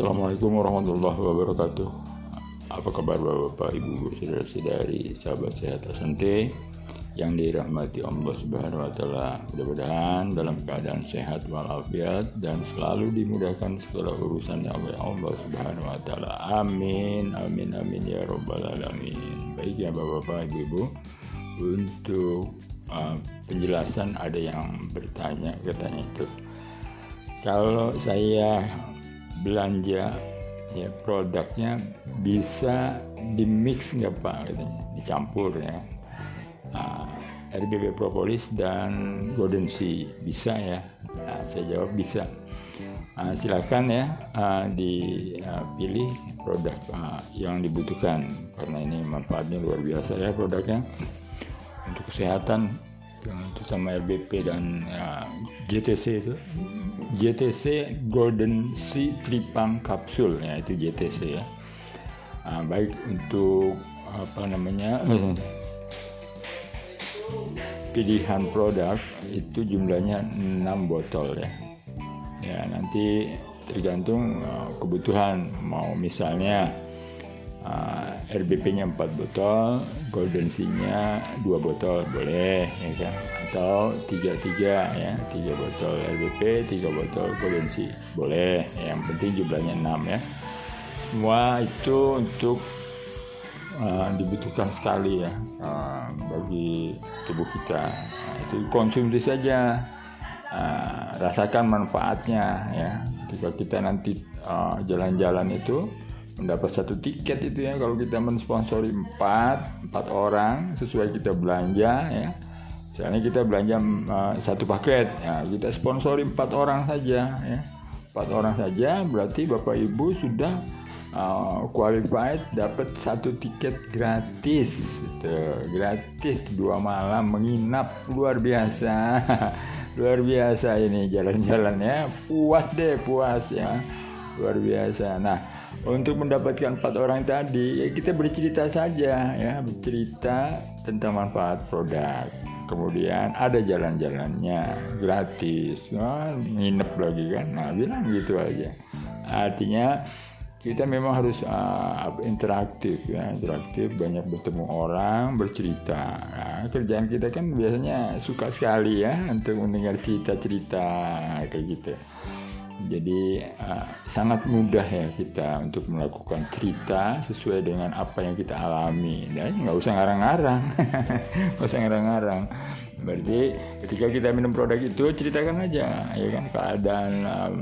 Assalamualaikum warahmatullahi wabarakatuh Apa kabar bapak ibu saudara-saudari sahabat sehat asante yang dirahmati Allah Subhanahu wa taala. Mudah-mudahan dalam keadaan sehat walafiat dan selalu dimudahkan segala urusannya oleh Allah Subhanahu wa taala. Amin. Amin amin ya rabbal alamin. Baik ya Bapak-bapak, Ibu-ibu, untuk uh, penjelasan ada yang bertanya katanya itu kalau saya belanja ya produknya bisa dimix nggak pak? Katanya dicampur ya. Uh, ah, RBB propolis dan golden sea. Bisa ya. Nah, saya jawab bisa. Uh, silakan ya uh, dipilih produk uh, yang dibutuhkan. Karena ini manfaatnya luar biasa ya produknya. Untuk kesehatan itu sama RBP dan uh, GTC itu. GTC Golden Sea Tripang Kapsul ya itu GTC ya. Uh, baik untuk apa namanya pilihan produk itu jumlahnya 6 botol ya. Ya nanti tergantung uh, kebutuhan. Mau misalnya uh, RBP-nya 4 botol, Golden Sea-nya 2 botol boleh ya kan atau 3 3 ya, 3 botol RBP, 3 botol Golden Sea boleh. Yang penting jumlahnya 6 ya. Semua itu untuk uh, dibutuhkan sekali ya uh, bagi tubuh kita. Nah, itu konsumsi saja. Uh, rasakan manfaatnya ya. Ketika kita nanti jalan-jalan uh, itu mendapat satu tiket itu ya kalau kita mensponsori empat empat orang sesuai kita belanja ya. Misalnya kita belanja uh, satu paket ya kita sponsori empat orang saja ya. Empat orang saja berarti bapak ibu sudah uh, qualified dapat satu tiket gratis. Gitu. gratis dua malam menginap luar biasa. Luar biasa ini jalan-jalan ya puas deh puas ya. Luar biasa. Nah untuk mendapatkan empat orang tadi ya kita bercerita saja ya. Bercerita tentang manfaat produk. Kemudian ada jalan-jalannya gratis. Nah, nginep lagi kan? Nah bilang gitu aja. Artinya kita memang harus uh, interaktif ya. Interaktif banyak bertemu orang bercerita. Nah, kerjaan kita kan biasanya suka sekali ya untuk mendengar cerita-cerita kayak gitu jadi uh, sangat mudah ya kita untuk melakukan cerita sesuai dengan apa yang kita alami. Dan nggak usah ngarang-ngarang, nggak usah ngarang-ngarang. Berarti ketika kita minum produk itu ceritakan aja, ya kan keadaan uh,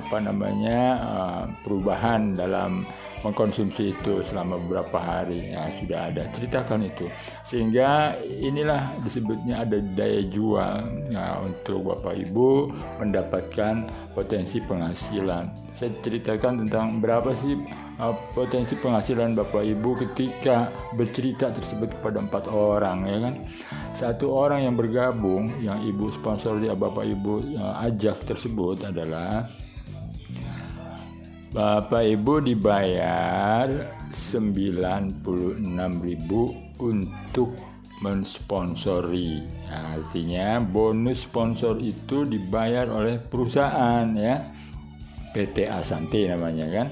apa namanya uh, perubahan dalam mengkonsumsi itu selama beberapa hari. Ya sudah ada. Ceritakan itu. Sehingga inilah disebutnya ada daya jual. Ya, untuk bapak ibu mendapatkan potensi penghasilan. Saya ceritakan tentang berapa sih uh, potensi penghasilan bapak ibu ketika bercerita tersebut kepada empat orang ya kan? Satu orang yang bergabung yang ibu sponsor dia bapak ibu uh, ajak tersebut adalah Bapak Ibu dibayar 96.000 untuk mensponsori. Nah, artinya bonus sponsor itu dibayar oleh perusahaan ya. PT Asante namanya kan.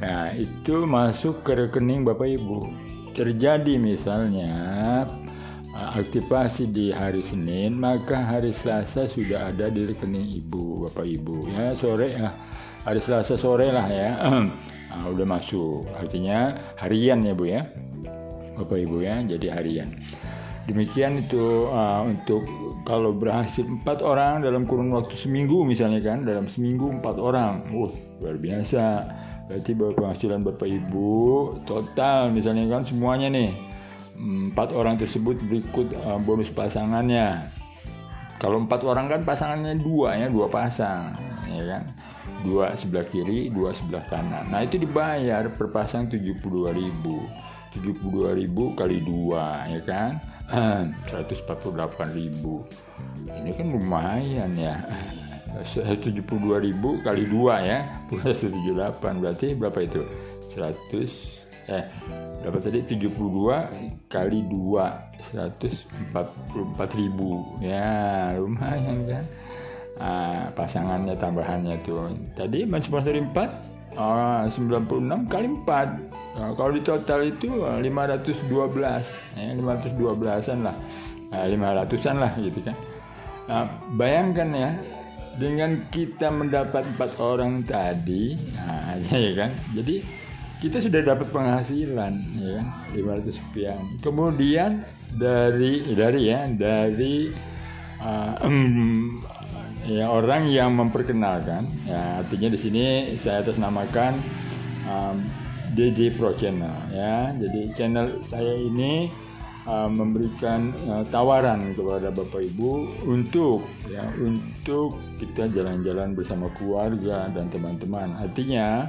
Nah, itu masuk ke rekening Bapak Ibu. Terjadi misalnya uh, aktivasi di hari Senin, maka hari Selasa sudah ada di rekening Ibu, Bapak Ibu ya. Sore ya hari Selasa sore lah ya. Nah, udah masuk. Artinya harian ya bu ya? Bapak ibu ya? Jadi harian. Demikian itu uh, untuk kalau berhasil empat orang dalam kurun waktu seminggu misalnya kan dalam seminggu empat orang. Uh luar biasa. Berarti bahwa penghasilan bapak ibu total misalnya kan semuanya nih empat orang tersebut berikut uh, bonus pasangannya. Kalau empat orang kan pasangannya dua ya dua pasang ya kan dua sebelah kiri dua sebelah kanan. Nah itu dibayar per pasang 72 ribu. 72 ribu kali dua ya kan? 148 ribu. Ini kan lumayan ya. 72 ribu kali dua ya. Bukan 178 berarti berapa itu? 100 eh berapa tadi? 72 kali 2 144 ribu. Ya lumayan kan uh, pasangannya tambahannya tuh tadi mensponsori 4 uh, 96 kali 4 Nah, kalau di total itu 512 ya, 512an lah. Nah, 500an lah gitu kan. Nah, bayangkan ya dengan kita mendapat empat orang tadi nah, ya kan. Jadi kita sudah dapat penghasilan ya kan 500 sekian. Kemudian dari dari ya dari uh, um, ya orang yang memperkenalkan ya artinya di sini saya atas namakan um, DJ Pro Channel ya. Jadi channel saya ini uh, memberikan uh, tawaran kepada Bapak Ibu untuk ya untuk kita jalan-jalan bersama keluarga dan teman-teman. Artinya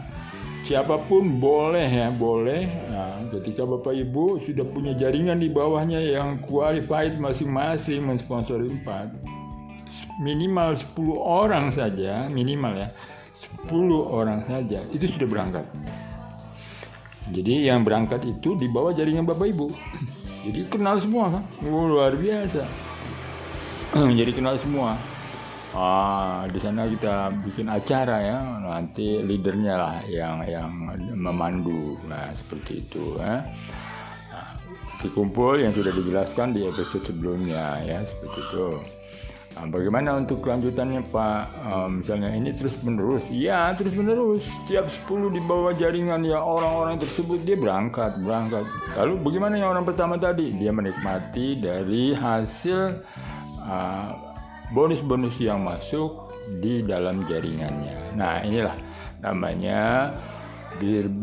siapa pun boleh ya boleh nah, ketika Bapak Ibu sudah punya jaringan di bawahnya yang qualified masing-masing mensponsori empat minimal 10 orang saja minimal ya 10 orang saja itu sudah berangkat jadi yang berangkat itu di bawah jaringan bapak ibu. Jadi kenal semua kan, oh, luar biasa. Jadi kenal semua. Ah, di sana kita bikin acara ya, nanti leadernya lah yang yang memandu, nah seperti itu. Ya. Nah, kumpul yang sudah dijelaskan di episode sebelumnya ya, seperti itu. Nah, bagaimana untuk kelanjutannya Pak? Um, misalnya ini terus menerus, ya terus menerus. Setiap 10 di bawah jaringan ya orang-orang tersebut dia berangkat, berangkat. Lalu bagaimana yang orang pertama tadi? Dia menikmati dari hasil bonus-bonus uh, yang masuk di dalam jaringannya. Nah inilah namanya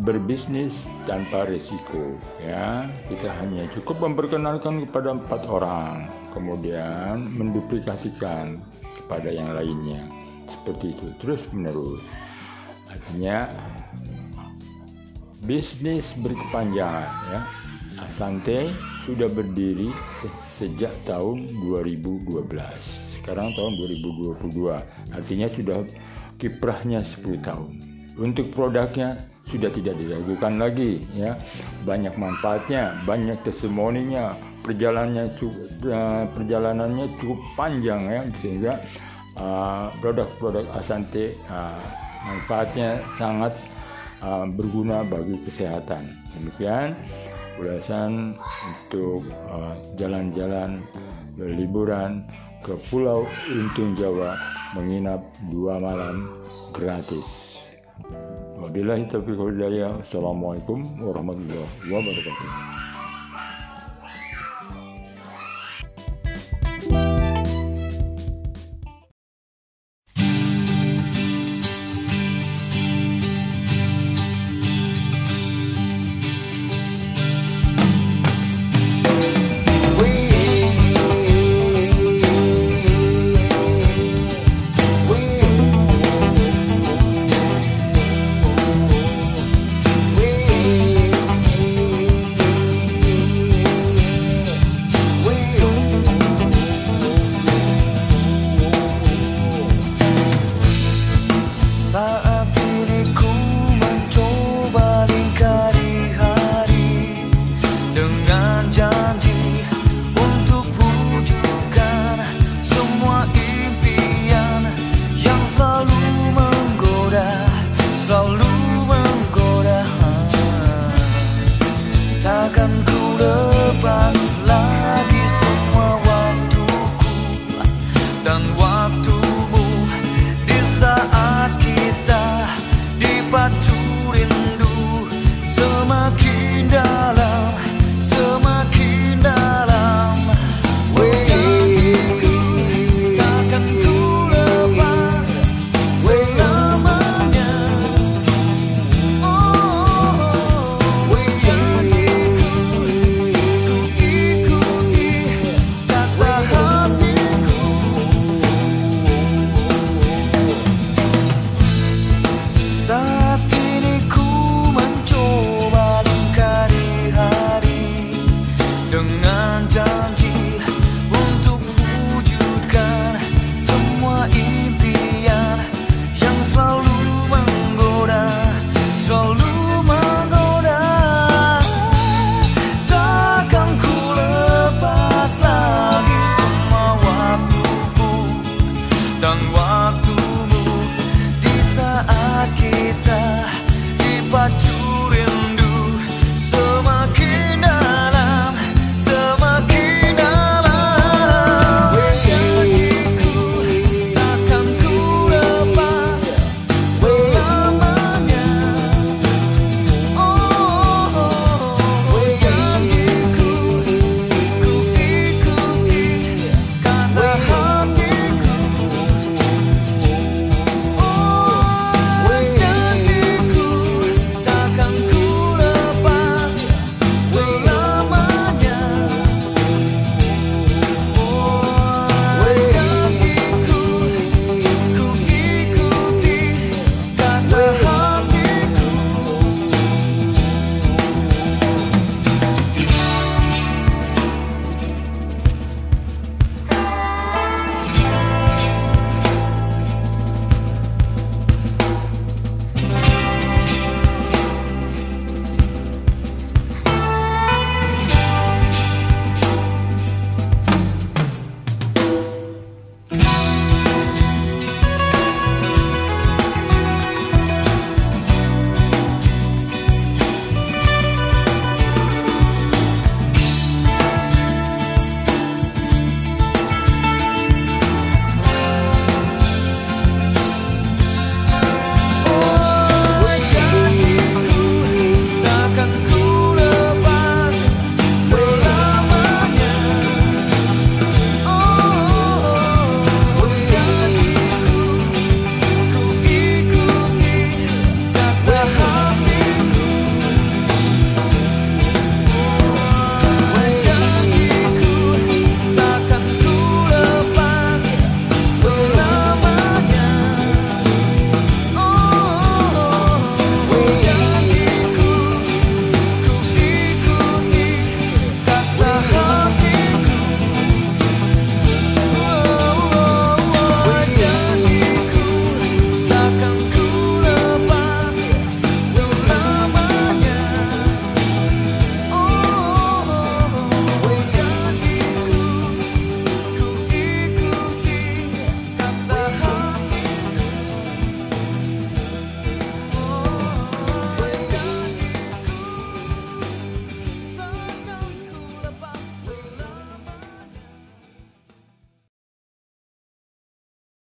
berbisnis tanpa risiko ya kita hanya cukup memperkenalkan kepada empat orang kemudian menduplikasikan kepada yang lainnya. Seperti itu terus menerus. Artinya bisnis berkepanjangan ya. Asante sudah berdiri sejak tahun 2012 sekarang tahun 2022 artinya sudah kiprahnya 10 tahun. Untuk produknya sudah tidak diragukan lagi ya. Banyak manfaatnya banyak testimoninya. Perjalanannya cukup, uh, perjalanannya cukup panjang ya. Sehingga uh, produk-produk Asante uh, manfaatnya sangat uh, berguna bagi kesehatan. Demikian ulasan untuk jalan-jalan uh, liburan ke Pulau Untung Jawa menginap dua malam gratis. Wabillahi taufiq hidayah. Assalamualaikum warahmatullahi wabarakatuh.